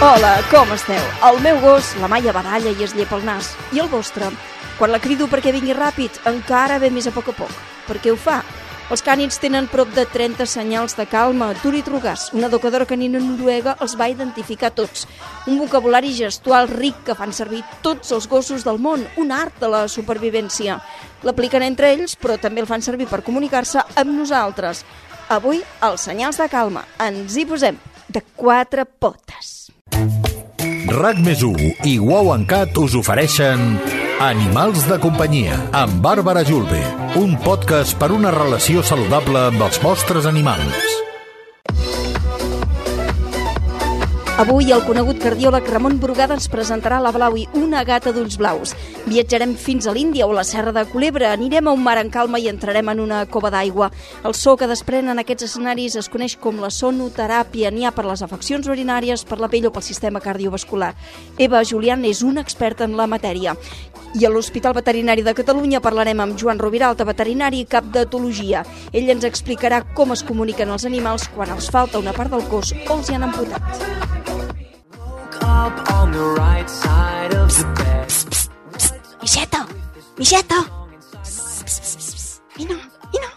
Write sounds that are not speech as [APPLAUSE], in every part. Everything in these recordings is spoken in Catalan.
Hola, com esteu? El meu gos, la Maia baralla i es llepa el nas. I el vostre? Quan la crido perquè vingui ràpid, encara ve més a poc a poc. Per què ho fa? Els cànids tenen prop de 30 senyals de calma. Turi Trugas, una educadora canina noruega, els va identificar tots. Un vocabulari gestual ric que fan servir tots els gossos del món, un art de la supervivència. L'apliquen entre ells, però també el fan servir per comunicar-se amb nosaltres. Avui, els senyals de calma. Ens hi posem de quatre potes. RAC més i Wow Cat us ofereixen Animals de companyia amb Bàrbara Julve, un podcast per una relació saludable amb els vostres animals. Avui el conegut cardiòleg Ramon Brugada ens presentarà la Blaui, una gata d'ulls blaus. Viatjarem fins a l'Índia o la Serra de Culebra, anirem a un mar en calma i entrarem en una cova d'aigua. El so que desprenen aquests escenaris es coneix com la sonoteràpia. N'hi ha per les afeccions urinàries, per la pell o pel sistema cardiovascular. Eva Julián és una experta en la matèria. I a l'Hospital Veterinari de Catalunya parlarem amb Joan Rovira, veterinari i cap d'etologia. Ell ens explicarà com es comuniquen els animals quan els falta una part del cos o els hi han amputat Micheta! Micheta! Vine, vine.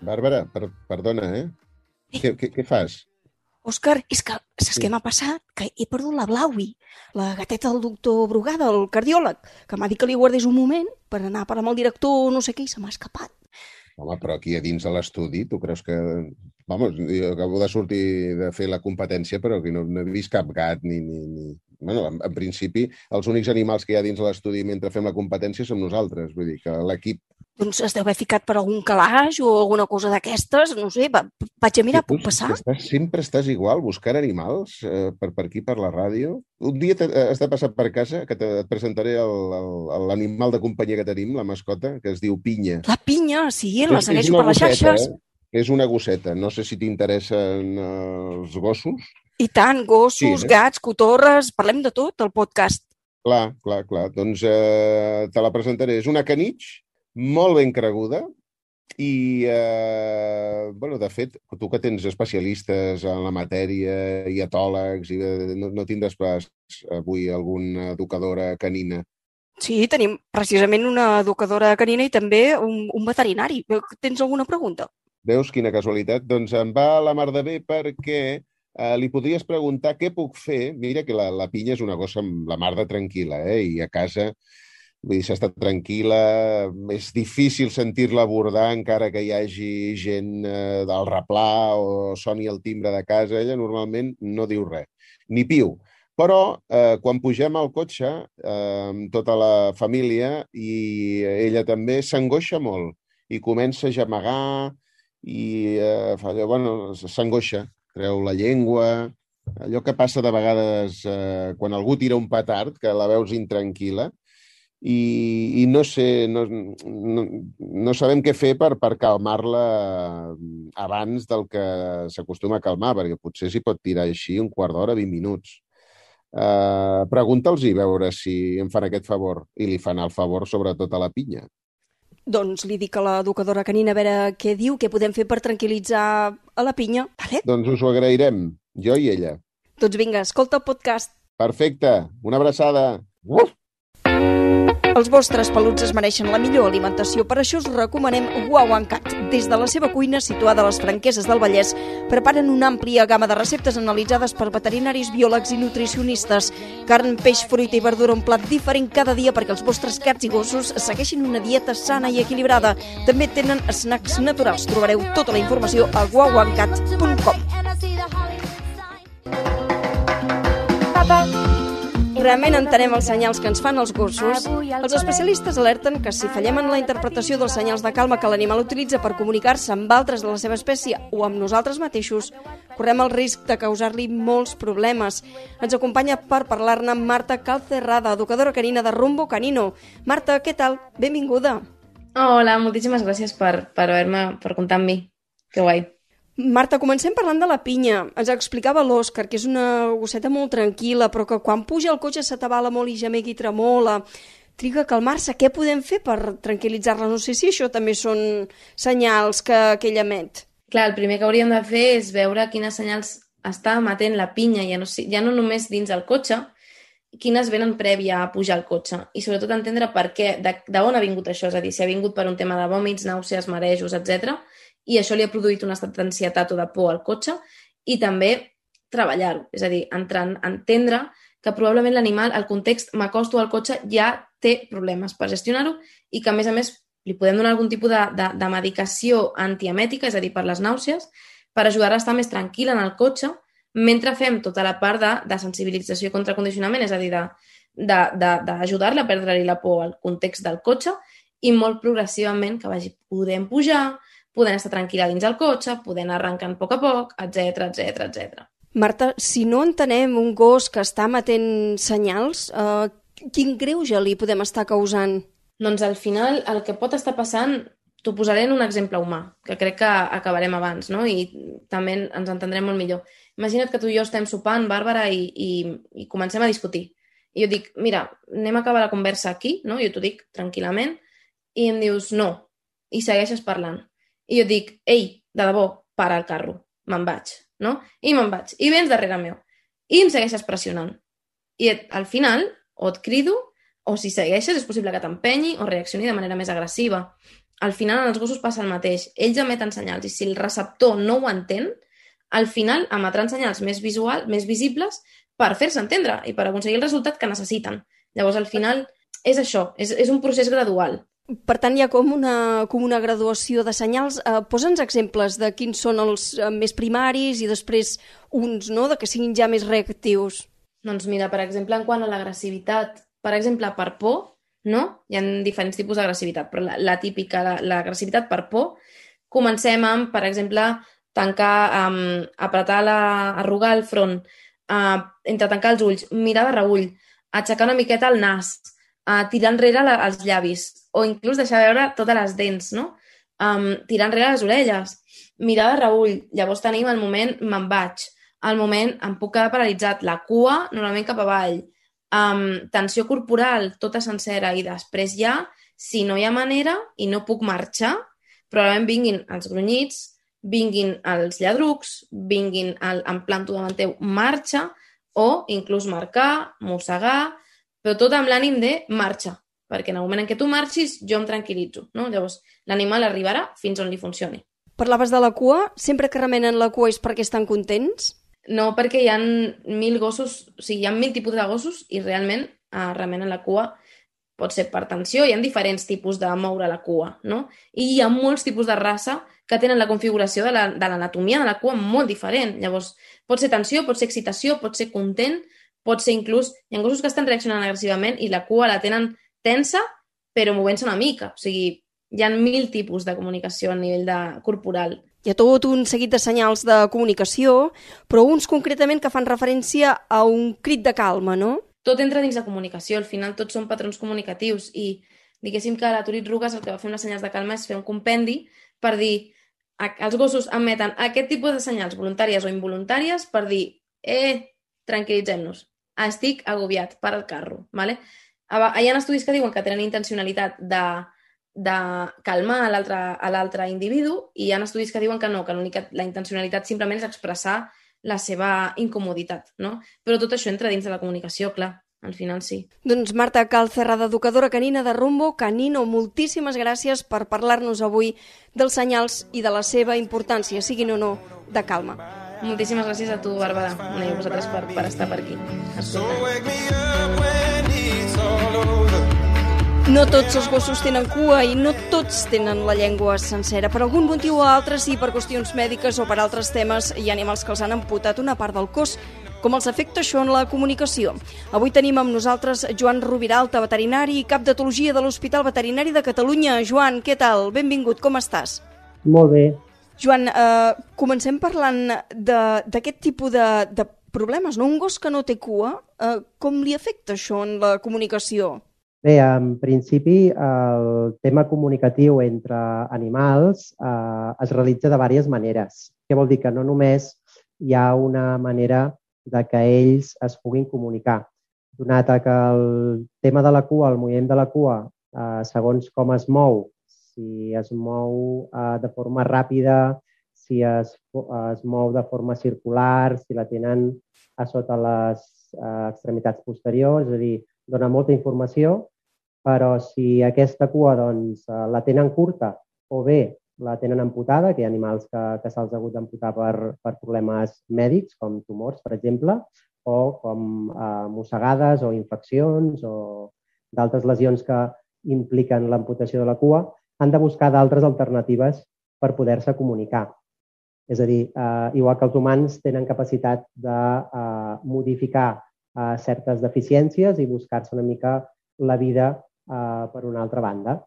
Bàrbara, per, perdona, eh? eh? Què, què, què fas? Òscar, és que saps sí. què m'ha passat? Que he perdut la Blaui, la gateta del doctor Brugada, el cardiòleg, que m'ha dit que li guardés un moment per anar a parlar amb el director no sé què i se m'ha escapat. Home, però aquí a dins de l'estudi, tu creus que... Vamos, jo acabo de sortir de fer la competència, però aquí no, no he vist cap gat ni... ni, ni... Bueno, en, en principi, els únics animals que hi ha dins l'estudi mentre fem la competència som nosaltres. Vull dir que l'equip doncs es deu haver ficat per algun calaix o alguna cosa d'aquestes, no sé, va, vaig a mirar, puc passar? Estàs, sempre estàs igual, buscant animals eh, per, per aquí, per la ràdio. Un dia has de passar per casa, que te, et presentaré l'animal de companyia que tenim, la mascota, que es diu Pinya. La Pinya, sí, la segueixo per les xarxes. Eh? És una gosseta. No sé si t'interessen eh, els gossos. I tant, gossos, sí, eh? gats, cotorres, parlem de tot, el podcast. Clar, clar, clar. Doncs eh, te la presentaré. És una canitx molt ben creguda i, eh, bueno, de fet, tu que tens especialistes en la matèria i etòlegs, i eh, no, no tindràs pas avui alguna educadora canina? Sí, tenim precisament una educadora canina i també un, un veterinari. Tens alguna pregunta? Veus quina casualitat? Doncs em va la mar de bé perquè eh, li podries preguntar què puc fer. Mira que la, la pinya és una gossa amb la mar de tranquil·la, eh? i a casa Vull dir, s'ha tranquil·la, és difícil sentir-la abordar encara que hi hagi gent eh, del replà o soni el timbre de casa. Ella normalment no diu res, ni piu. Però eh, quan pugem al cotxe, eh, amb tota la família, i ella també s'angoixa molt i comença a gemegar i eh, fa allò, bueno, s'angoixa, treu la llengua, allò que passa de vegades eh, quan algú tira un petard, que la veus intranquil·la, i, i no sé, no, no, no sabem què fer per, per calmar-la abans del que s'acostuma a calmar, perquè potser s'hi pot tirar així un quart d'hora, 20 minuts. Uh, Pregunta'ls i veure si em fan aquest favor, i li fan el favor sobretot a la pinya. Doncs li dic a l'educadora canina a veure què diu, què podem fer per tranquil·litzar a la pinya. Vale? Doncs us ho agrairem, jo i ella. Doncs vinga, escolta el podcast. Perfecte, una abraçada. Uf! Els vostres peluts es mereixen la millor alimentació, per això us recomanem Cat. Des de la seva cuina, situada a les franqueses del Vallès, preparen una àmplia gamma de receptes analitzades per veterinaris, biòlegs i nutricionistes. Carn, peix, fruita i verdura, un plat diferent cada dia perquè els vostres cats i gossos segueixin una dieta sana i equilibrada. També tenen snacks naturals. Trobareu tota la informació a guauancat.com. Papa! Realment entenem els senyals que ens fan els gossos, els especialistes alerten que si fallem en la interpretació dels senyals de calma que l'animal utilitza per comunicar-se amb altres de la seva espècie o amb nosaltres mateixos, correm el risc de causar-li molts problemes. Ens acompanya per parlar-ne Marta Calcerrada, educadora canina de Rumbo Canino. Marta, què tal? Benvinguda. Hola, moltíssimes gràcies per, per haver-me, per comptar amb mi. Que guai. Marta, comencem parlant de la pinya. Ens explicava l'Òscar que és una gosseta molt tranquil·la, però que quan puja el cotxe s'atabala molt i gemega i tremola. Triga a calmar-se. Què podem fer per tranquil·litzar-la? No sé si això també són senyals que, que ella emet. Clar, el primer que hauríem de fer és veure quines senyals està emetent la pinya, ja no, ja no només dins el cotxe, quines venen prèvia a pujar al cotxe? I sobretot entendre per què, d'on ha vingut això, és a dir, si ha vingut per un tema de vòmits, nàusees, marejos, etc i això li ha produït un estat d'ansietat o de por al cotxe i també treballar-ho, és a dir, entrant, entendre que probablement l'animal, el context, m'acosto al cotxe, ja té problemes per gestionar-ho i que, a més a més, li podem donar algun tipus de, de, de medicació antiemètica, és a dir, per les nàusees, per ajudar a estar més tranquil·la en el cotxe mentre fem tota la part de, de sensibilització contra condicionament, és a dir, d'ajudar-la a perdre-li la por al context del cotxe i molt progressivament que vagi podent pujar, podent estar tranquil·la dins el cotxe, podent arrencar a poc a poc, etc etc etc. Marta, si no entenem un gos que està matent senyals, eh, quin greuge li podem estar causant? Doncs al final el que pot estar passant t'ho posaré en un exemple humà, que crec que acabarem abans, no? I també ens entendrem molt millor. Imagina't que tu i jo estem sopant, Bàrbara, i, i, i comencem a discutir. I jo dic, mira, anem a acabar la conversa aquí, no? Jo t'ho dic tranquil·lament, i em dius, no, i segueixes parlant. I jo dic, ei, de debò, para el carro, me'n vaig, no? I me'n vaig. I vens darrere meu. I em segueixes pressionant. I et, al final, o et crido, o si segueixes és possible que t'empenyi o reaccioni de manera més agressiva. Al final, en els gossos passa el mateix. Ells emeten senyals i si el receptor no ho entén, al final emetran senyals més visual, més visibles per fer-se entendre i per aconseguir el resultat que necessiten. Llavors, al final, és això, és, és un procés gradual. Per tant, hi ha com una, com una graduació de senyals. Eh, Posa'ns exemples de quins són els eh, més primaris i després uns, no?, de que siguin ja més reactius. Doncs mira, per exemple, en quant a l'agressivitat, per exemple, per por, no? Hi ha diferents tipus d'agressivitat, però la, la típica, l'agressivitat la, per por, comencem amb, per exemple, tancar, um, apretar la, arrugar el front, uh, entre tancar els ulls, mirar de reull, aixecar una miqueta el nas, uh, tirar enrere la, els llavis, o inclús deixar veure totes les dents, no? Um, tirar enrere les orelles, mirar de reull, llavors tenim el moment me'n vaig, el moment em puc quedar paralitzat, la cua normalment cap avall, um, tensió corporal tota sencera. I després ja, si no hi ha manera i no puc marxar, probablement vinguin els grunyits, vinguin els lladrucs, vinguin el, en planto davant teu, marxa, o inclús marcar, mossegar, però tot amb l'ànim de marxa, perquè en el moment en què tu marxis jo em tranquil·litzo. No? Llavors, l'animal arribarà fins on li funcioni. Parlaves de la cua? Sempre que remenen la cua és perquè estan contents? No, perquè hi ha mil gossos, o sigui, hi ha mil tipus de gossos i realment eh, remenen la cua pot ser per tensió, hi ha diferents tipus de moure la cua, no? I hi ha molts tipus de raça que tenen la configuració de l'anatomia la, de, de la cua molt diferent. Llavors, pot ser tensió, pot ser excitació, pot ser content, pot ser inclús... Hi ha gossos que estan reaccionant agressivament i la cua la tenen tensa, però movent-se una mica. O sigui, hi ha mil tipus de comunicació a nivell de, corporal. Hi ha tot un seguit de senyals de comunicació, però uns concretament que fan referència a un crit de calma, no? Tot entra dins de comunicació, al final tots són patrons comunicatius i diguéssim que la Turit Rugas el que va fer unes senyals de calma és fer un compendi per dir els gossos emeten aquest tipus de senyals voluntàries o involuntàries per dir, eh, tranquil·litzem-nos, estic agobiat per al carro. ¿vale? Hi ha estudis que diuen que tenen intencionalitat de, de calmar a l'altre individu i hi ha estudis que diuen que no, que la intencionalitat simplement és expressar la seva incomoditat, no? Però tot això entra dins de la comunicació, clar al final sí. Doncs Marta Calcerrada, educadora canina de Rumbo Canino, moltíssimes gràcies per parlar-nos avui dels senyals i de la seva importància, siguin o no, de calma. Moltíssimes gràcies a tu, Bàrbara, i a vosaltres per, per estar per aquí. No tots els gossos tenen cua i no tots tenen la llengua sencera. Per algun motiu o altre, sí, per qüestions mèdiques o per altres temes, hi ha animals que els han amputat una part del cos com els afecta això en la comunicació. Avui tenim amb nosaltres Joan Rubiralta, veterinari i cap d'etologia de l'Hospital Veterinari de Catalunya. Joan, què tal? Benvingut, com estàs? Molt bé. Joan, eh, comencem parlant d'aquest tipus de, de problemes, no? Un gos que no té cua, eh, com li afecta això en la comunicació? Bé, en principi, el tema comunicatiu entre animals eh, es realitza de diverses maneres. Què vol dir? Que no només hi ha una manera de que ells es puguin comunicar. Donat que el tema de la cua, el moviment de la cua, eh, segons com es mou, si es mou eh, de forma ràpida, si es, es mou de forma circular, si la tenen a sota les eh, extremitats posteriors, és a dir, dona molta informació, però si aquesta cua doncs, eh, la tenen curta o bé la tenen amputada, que hi ha animals que, que se'ls ha hagut d'amputar per, per problemes mèdics, com tumors, per exemple, o com eh, mossegades o infeccions o d'altres lesions que impliquen l'amputació de la cua, han de buscar d'altres alternatives per poder-se comunicar. És a dir, eh, igual que els humans tenen capacitat de eh, modificar eh, certes deficiències i buscar-se una mica la vida eh, per una altra banda.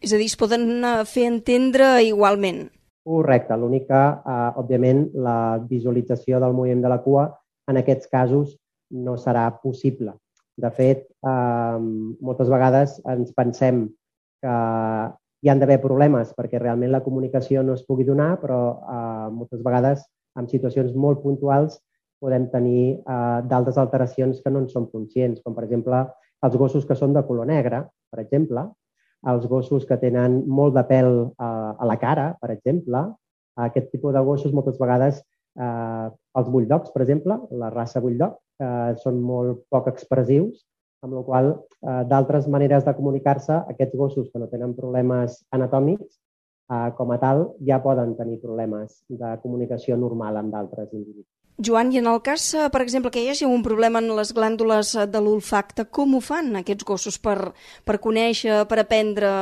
És a dir, es poden fer entendre igualment. Correcte. L'únic que, eh, òbviament, la visualització del moviment de la cua en aquests casos no serà possible. De fet, eh, moltes vegades ens pensem que hi han d'haver problemes perquè realment la comunicació no es pugui donar, però eh, moltes vegades, en situacions molt puntuals, podem tenir eh, d'altres alteracions que no en som conscients, com per exemple els gossos que són de color negre, per exemple, els gossos que tenen molt de pèl a, a la cara, per exemple. Aquest tipus de gossos moltes vegades, eh, els bulldogs, per exemple, la raça bulldog, eh, són molt poc expressius, amb la qual eh, d'altres maneres de comunicar-se, aquests gossos que no tenen problemes anatòmics, eh, com a tal, ja poden tenir problemes de comunicació normal amb d'altres individus. Joan, i en el cas, eh, per exemple, que hi hagi un problema en les glàndules eh, de l'olfacte, com ho fan aquests gossos per, per conèixer, per aprendre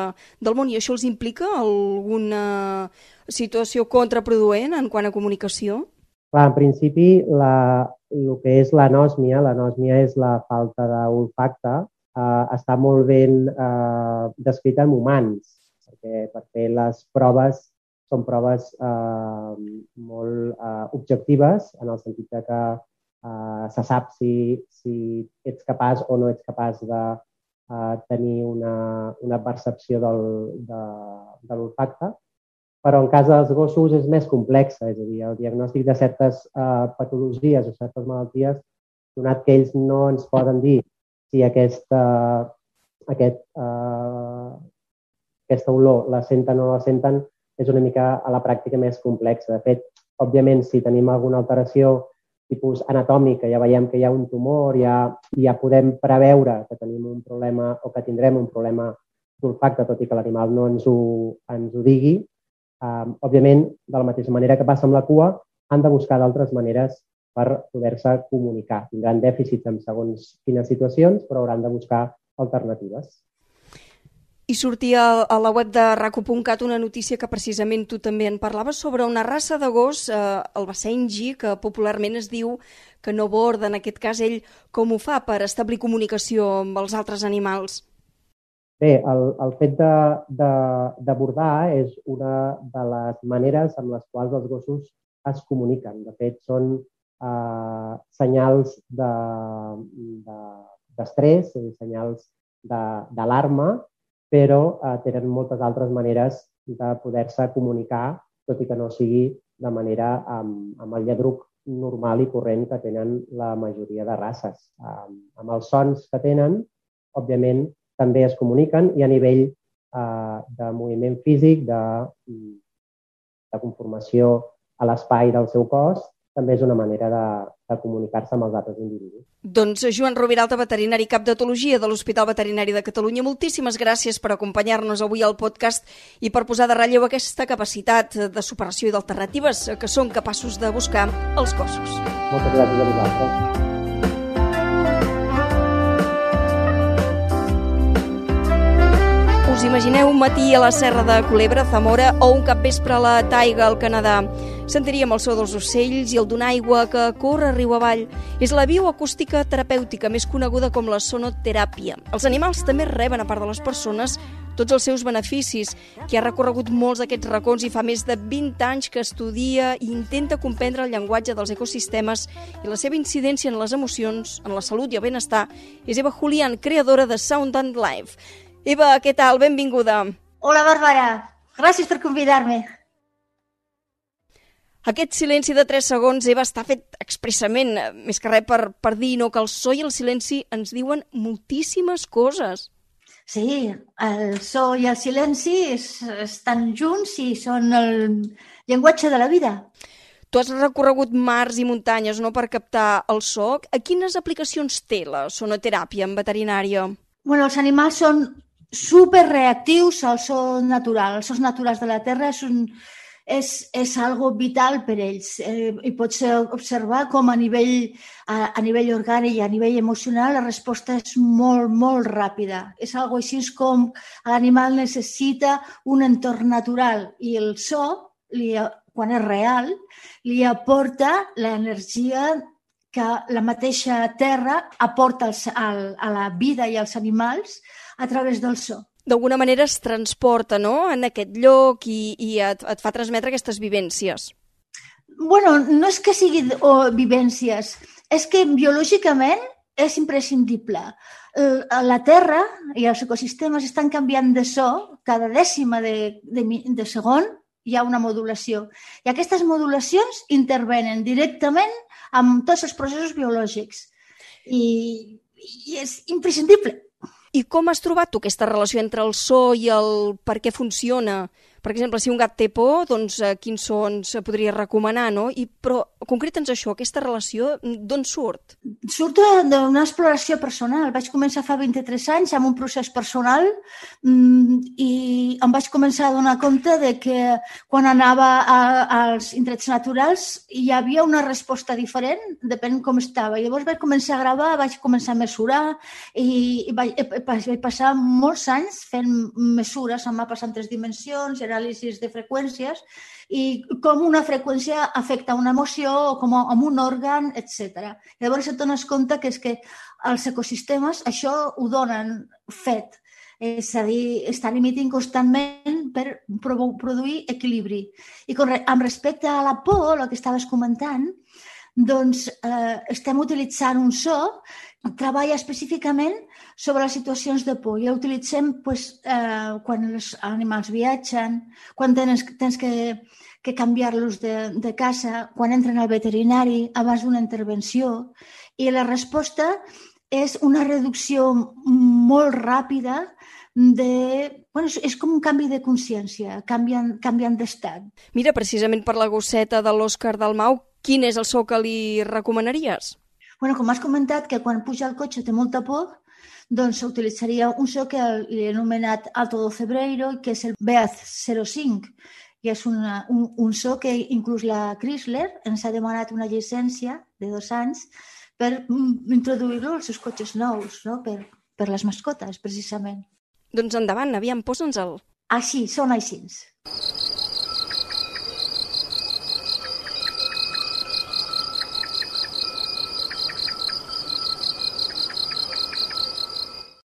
del món? I això els implica alguna situació contraproduent en quant a comunicació? Clar, en principi, la, el que és l'anòsmia, l'anòsmia és la falta d'olfacte, eh, està molt ben eh, descrita en humans, perquè per fer les proves són proves eh, molt eh, objectives en el sentit de que eh, se sap si, si ets capaç o no ets capaç de eh, tenir una, una percepció del, de, de l'olfacte, però en cas dels gossos és més complexa, és a dir, el diagnòstic de certes eh, patologies o certes malalties, donat que ells no ens poden dir si aquesta, aquest, eh, aquesta olor la senten o no la senten, és una mica a la pràctica més complexa. De fet, òbviament, si tenim alguna alteració tipus anatòmica, ja veiem que hi ha un tumor, ja, ja podem preveure que tenim un problema o que tindrem un problema d'olfacte, tot i que l'animal no ens ho, ens ho digui. Um, òbviament, de la mateixa manera que passa amb la cua, han de buscar d'altres maneres per poder-se comunicar. Tindran dèficits en segons quines situacions, però hauran de buscar alternatives. I sortia a la web de raco.cat una notícia que precisament tu també en parlaves sobre una raça de gos, eh, el Basenji, que popularment es diu que no borda, en aquest cas ell com ho fa per establir comunicació amb els altres animals? Bé, el, el fet d'abordar és una de les maneres amb les quals els gossos es comuniquen. De fet, són eh, senyals d'estrès, de, de, senyals d'alarma, però eh, tenen moltes altres maneres de poder-se comunicar, tot i que no sigui de manera amb, amb el lladruc normal i corrent que tenen la majoria de races. Eh, amb els sons que tenen, òbviament, també es comuniquen i a nivell eh, de moviment físic, de, de conformació a l'espai del seu cos, també és una manera de, de comunicar-se amb els altres individus. Doncs Joan Roviralta, veterinari cap d'etologia de l'Hospital Veterinari de Catalunya, moltíssimes gràcies per acompanyar-nos avui al podcast i per posar de relleu aquesta capacitat de superació i d'alternatives que són capaços de buscar els cossos. Moltes gràcies a vosaltres. Us imagineu un matí a la Serra de Culebra, Zamora, o un capvespre a la Taiga, al Canadà. Sentiríem el so dels ocells i el donar aigua que corre riu avall. És la bioacústica terapèutica més coneguda com la sonoteràpia. Els animals també reben, a part de les persones, tots els seus beneficis, que ha recorregut molts d'aquests racons i fa més de 20 anys que estudia i intenta comprendre el llenguatge dels ecosistemes i la seva incidència en les emocions, en la salut i el benestar, és Eva Julián, creadora de Sound and Life. Eva, què tal? Benvinguda. Hola, Bàrbara. Gràcies per convidar-me. Aquest silenci de 3 segons, Eva, està fet expressament, eh, més que res per, per dir no, que el so i el silenci ens diuen moltíssimes coses. Sí, el so i el silenci es, estan junts i són el, llenguatge de la vida. Tu has recorregut mars i muntanyes no, per captar el so. A quines aplicacions té la sonoteràpia en veterinària? Bueno, els animals són super reactius al so natural. Els sons naturals de la Terra és, un, és, és algo vital per ells. Eh, I pots observar com a nivell, a, a nivell orgànic i a nivell emocional la resposta és molt, molt ràpida. És algo així com l'animal necessita un entorn natural i el so li, quan és real, li aporta l'energia que la mateixa terra aporta als, al, a la vida i als animals a través del so. D'alguna manera es transporta no? en aquest lloc i, i et, et fa transmetre aquestes vivències. bueno, no és que sigui o, vivències, és que biològicament és imprescindible. La Terra i els ecosistemes estan canviant de so cada dècima de, de, de segon hi ha una modulació. I aquestes modulacions intervenen directament amb tots els processos biològics. I, i és imprescindible. I com has trobat tu aquesta relació entre el so i el per què funciona? Per exemple, si un gat té por, doncs eh, quins sons podria recomanar, no? I, però concreta'ns això, aquesta relació, d'on surt? Surt d'una exploració personal. Vaig començar fa 23 anys amb un procés personal mm, i em vaig començar a donar compte de que quan anava a, als indrets naturals hi havia una resposta diferent, depèn com estava. Llavors vaig començar a gravar, vaig començar a mesurar i, i vaig, vaig passar molts anys fent mesures amb mapes en tres dimensions, anàlisis de freqüències i com una freqüència afecta una emoció o com amb un òrgan, etc. Llavors et dones compte que és que els ecosistemes això ho donen fet. És a dir, estan emitint constantment per produir equilibri. I amb respecte a la por, el que estaves comentant, doncs eh, estem utilitzant un so treballa específicament sobre les situacions de por. I utilitzem pues, eh, quan els animals viatgen, quan tens, tens que, que canviar-los de, de casa, quan entren al veterinari, abans d'una intervenció. I la resposta és una reducció molt ràpida de... Bueno, és com un canvi de consciència, canvien, canvien d'estat. Mira, precisament per la gosseta de l'Òscar Dalmau, quin és el so que li recomanaries? bueno, com has comentat que quan puja al cotxe té molta por, doncs utilitzaria un so que li he anomenat Alto do Cebreiro, que és el Beaz 05, i és una, un, un so que inclús la Chrysler ens ha demanat una llicència de dos anys per mm, introduir-lo als seus cotxes nous, no? per, per les mascotes, precisament. Doncs endavant, aviam, posa'ns-el. Així, són així.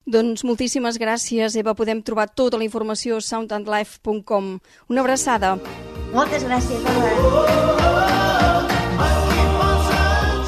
Doncs moltíssimes gràcies, Eva. Podem trobar tota la informació a soundandlife.com. Una abraçada. Moltes gràcies, Bàrbara.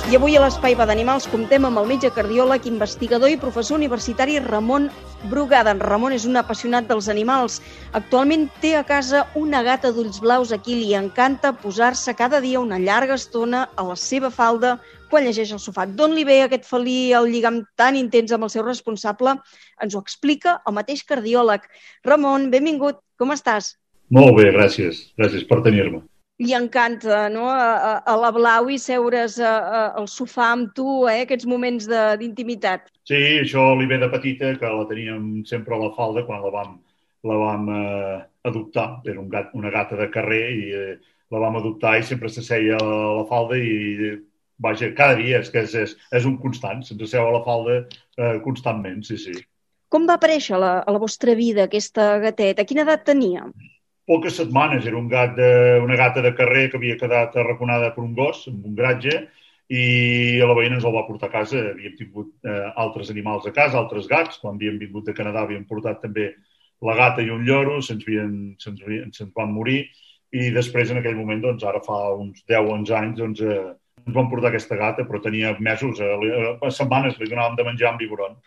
I avui a l'Espai Va d'Animals comptem amb el metge cardiòleg, investigador i professor universitari Ramon Brugada. En Ramon és un apassionat dels animals. Actualment té a casa una gata d'ulls blaus a qui li encanta posar-se cada dia una llarga estona a la seva falda quan llegeix el sofà. D'on li ve aquest felí el lligam tan intens amb el seu responsable? Ens ho explica el mateix cardiòleg. Ramon, benvingut. Com estàs? Molt bé, gràcies. Gràcies per tenir-me li encanta no? a, a, la Blau i seure's a, a, al sofà amb tu, eh? aquests moments d'intimitat. Sí, això li ve de petita, que la teníem sempre a la falda quan la vam, la vam eh, adoptar. Era un gat, una gata de carrer i eh, la vam adoptar i sempre s'asseia a la falda i vaja, cada dia, és que és, és, és un constant, se'ns asseu a la falda eh, constantment, sí, sí. Com va aparèixer la, a la vostra vida aquesta gateta? Quina edat tenia? poques setmanes. Era un gat de, una gata de carrer que havia quedat arraconada per un gos, amb un gratge, i la veïna ens el va portar a casa. Havíem tingut eh, altres animals a casa, altres gats. Quan havíem vingut de Canadà havíem portat també la gata i un lloro, se'ns se se van morir i després en aquell moment, doncs ara fa uns 10-11 anys, doncs, eh, ens van portar aquesta gata, però tenia mesos, eh, a setmanes li donàvem de menjar amb biberon.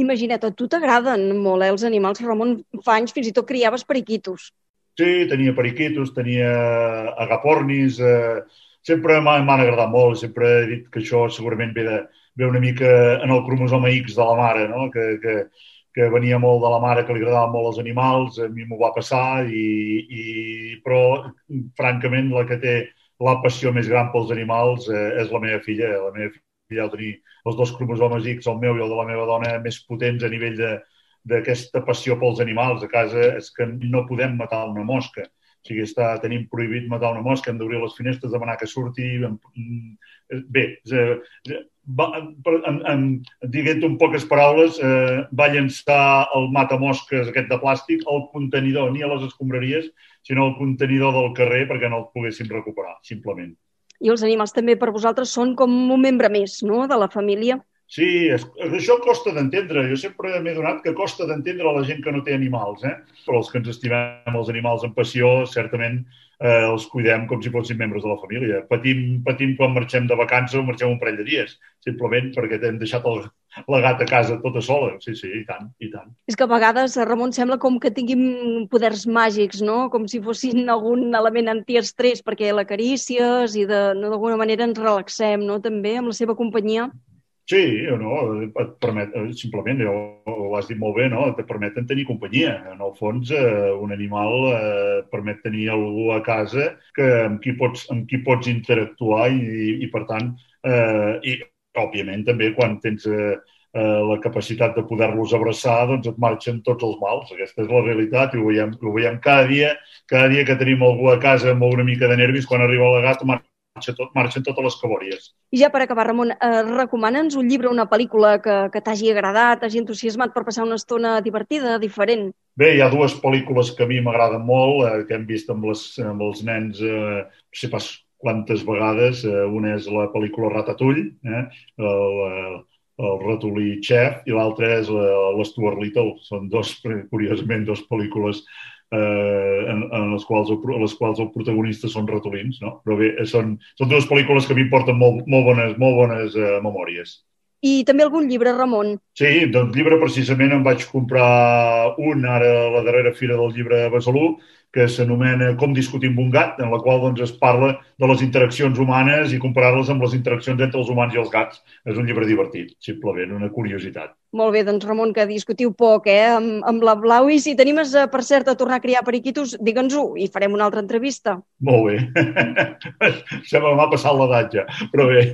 Imagina't, a tu t'agraden molt eh, els animals, Ramon, fa anys fins i tot criaves periquitos. Sí, tenia periquitos, tenia agapornis, eh, sempre m'han agradat molt, sempre he dit que això segurament ve, de, ve una mica en el cromosoma X de la mare, no? que, que, que venia molt de la mare, que li agradaven molt els animals, a mi m'ho va passar, i, i, però, francament, la que té la passió més gran pels animals eh, és la meva filla. La meva filla ha tenir els dos cromosomes X, el meu i el de la meva dona, més potents a nivell d'aquesta passió pels animals. A casa és que no podem matar una mosca. O sigui, està, tenim prohibit matar una mosca, hem d'obrir les finestres, demanar que surti... Bé, va, en, en, diguent en poques paraules, eh, va llançar el matamosques aquest de plàstic al contenidor, ni a les escombraries, sinó al contenidor del carrer perquè no el poguéssim recuperar, simplement. I els animals també per vosaltres són com un membre més, no?, de la família. Sí, és, això costa d'entendre. Jo sempre m'he donat que costa d'entendre la gent que no té animals, eh? Però els que ens estimem els animals en passió, certament eh, els cuidem com si fossin membres de la família. Patim, patim quan marxem de vacances o marxem un parell de dies, simplement perquè hem deixat el, la gata a casa tota sola. Sí, sí, i tant, i tant. És que a vegades, Ramon, sembla com que tinguin poders màgics, no? Com si fossin algun element antiestrès, perquè l'acarícies i d'alguna no, manera ens relaxem, no?, també, amb la seva companyia. Sí, no, et permet, eh, simplement, ho, ho has dit molt bé, no? et permeten tenir companyia. En el fons, eh, un animal eh, permet tenir algú a casa que, amb, qui pots, amb qui pots interactuar i, i, i per tant, eh, i òbviament també quan tens eh, eh, la capacitat de poder-los abraçar, doncs et marxen tots els mals. Aquesta és la realitat i ho veiem, ho veiem cada dia. Cada dia que tenim algú a casa amb una mica de nervis, quan arriba la gata, marxa tot, marxen totes les cabòries. I ja per acabar, Ramon, eh, recomana'ns un llibre, una pel·lícula que, que t'hagi agradat, t'hagi entusiasmat per passar una estona divertida, diferent? Bé, hi ha dues pel·lícules que a mi m'agraden molt, eh, que hem vist amb, les, amb els nens, eh, no sé pas quantes vegades. Eh, una és la pel·lícula Ratatouille, eh, el, el ratolí Chef, i l'altra és l'Stuart Little. Són dos, curiosament, dos pel·lícules eh, en, en les, quals el, les quals el protagonista són ratolins, no? Però bé, són, són dues pel·lícules que a mi em porten molt, molt bones, molt bones eh, memòries. I també algun llibre, Ramon? Sí, doncs llibre precisament em vaig comprar un ara a la darrera fira del llibre Besalú, que s'anomena Com discutim un gat, en la qual doncs, es parla de les interaccions humanes i comparar-les amb les interaccions entre els humans i els gats. És un llibre divertit, simplement, una curiositat. Molt bé, doncs Ramon, que discutiu poc eh, amb, amb la Blau i si tenim, eh, per cert, a tornar a criar periquitos, digue'ns-ho i farem una altra entrevista. Molt bé. [LAUGHS] Sembla m'ha passat l'edat ja, però bé.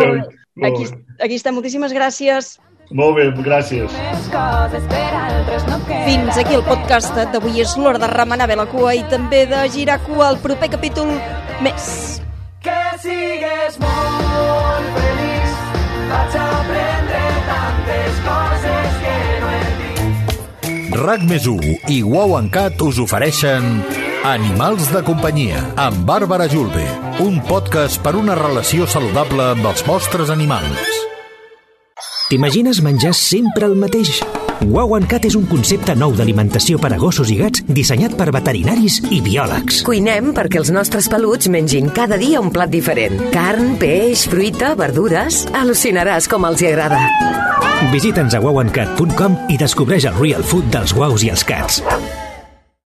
Molt bé. Aquí, aquí està, moltíssimes gràcies. Molt bé, gràcies. Fins aquí el podcast d'avui. És l'hora de remenar bé la cua i també de girar cua al proper capítol més. Que sigues molt feliç, vaig aprendre tantes coses que no he dit. RAC més i Wow Cat us ofereixen Animals de companyia amb Bàrbara Julve, un podcast per una relació saludable amb els vostres animals. T'imagines menjar sempre el mateix? Wow Cat és un concepte nou d'alimentació per a gossos i gats dissenyat per veterinaris i biòlegs. Cuinem perquè els nostres peluts mengin cada dia un plat diferent. Carn, peix, fruita, verdures... Al·lucinaràs com els hi agrada. Visita'ns a wowandcat.com i descobreix el real food dels guaus i els cats.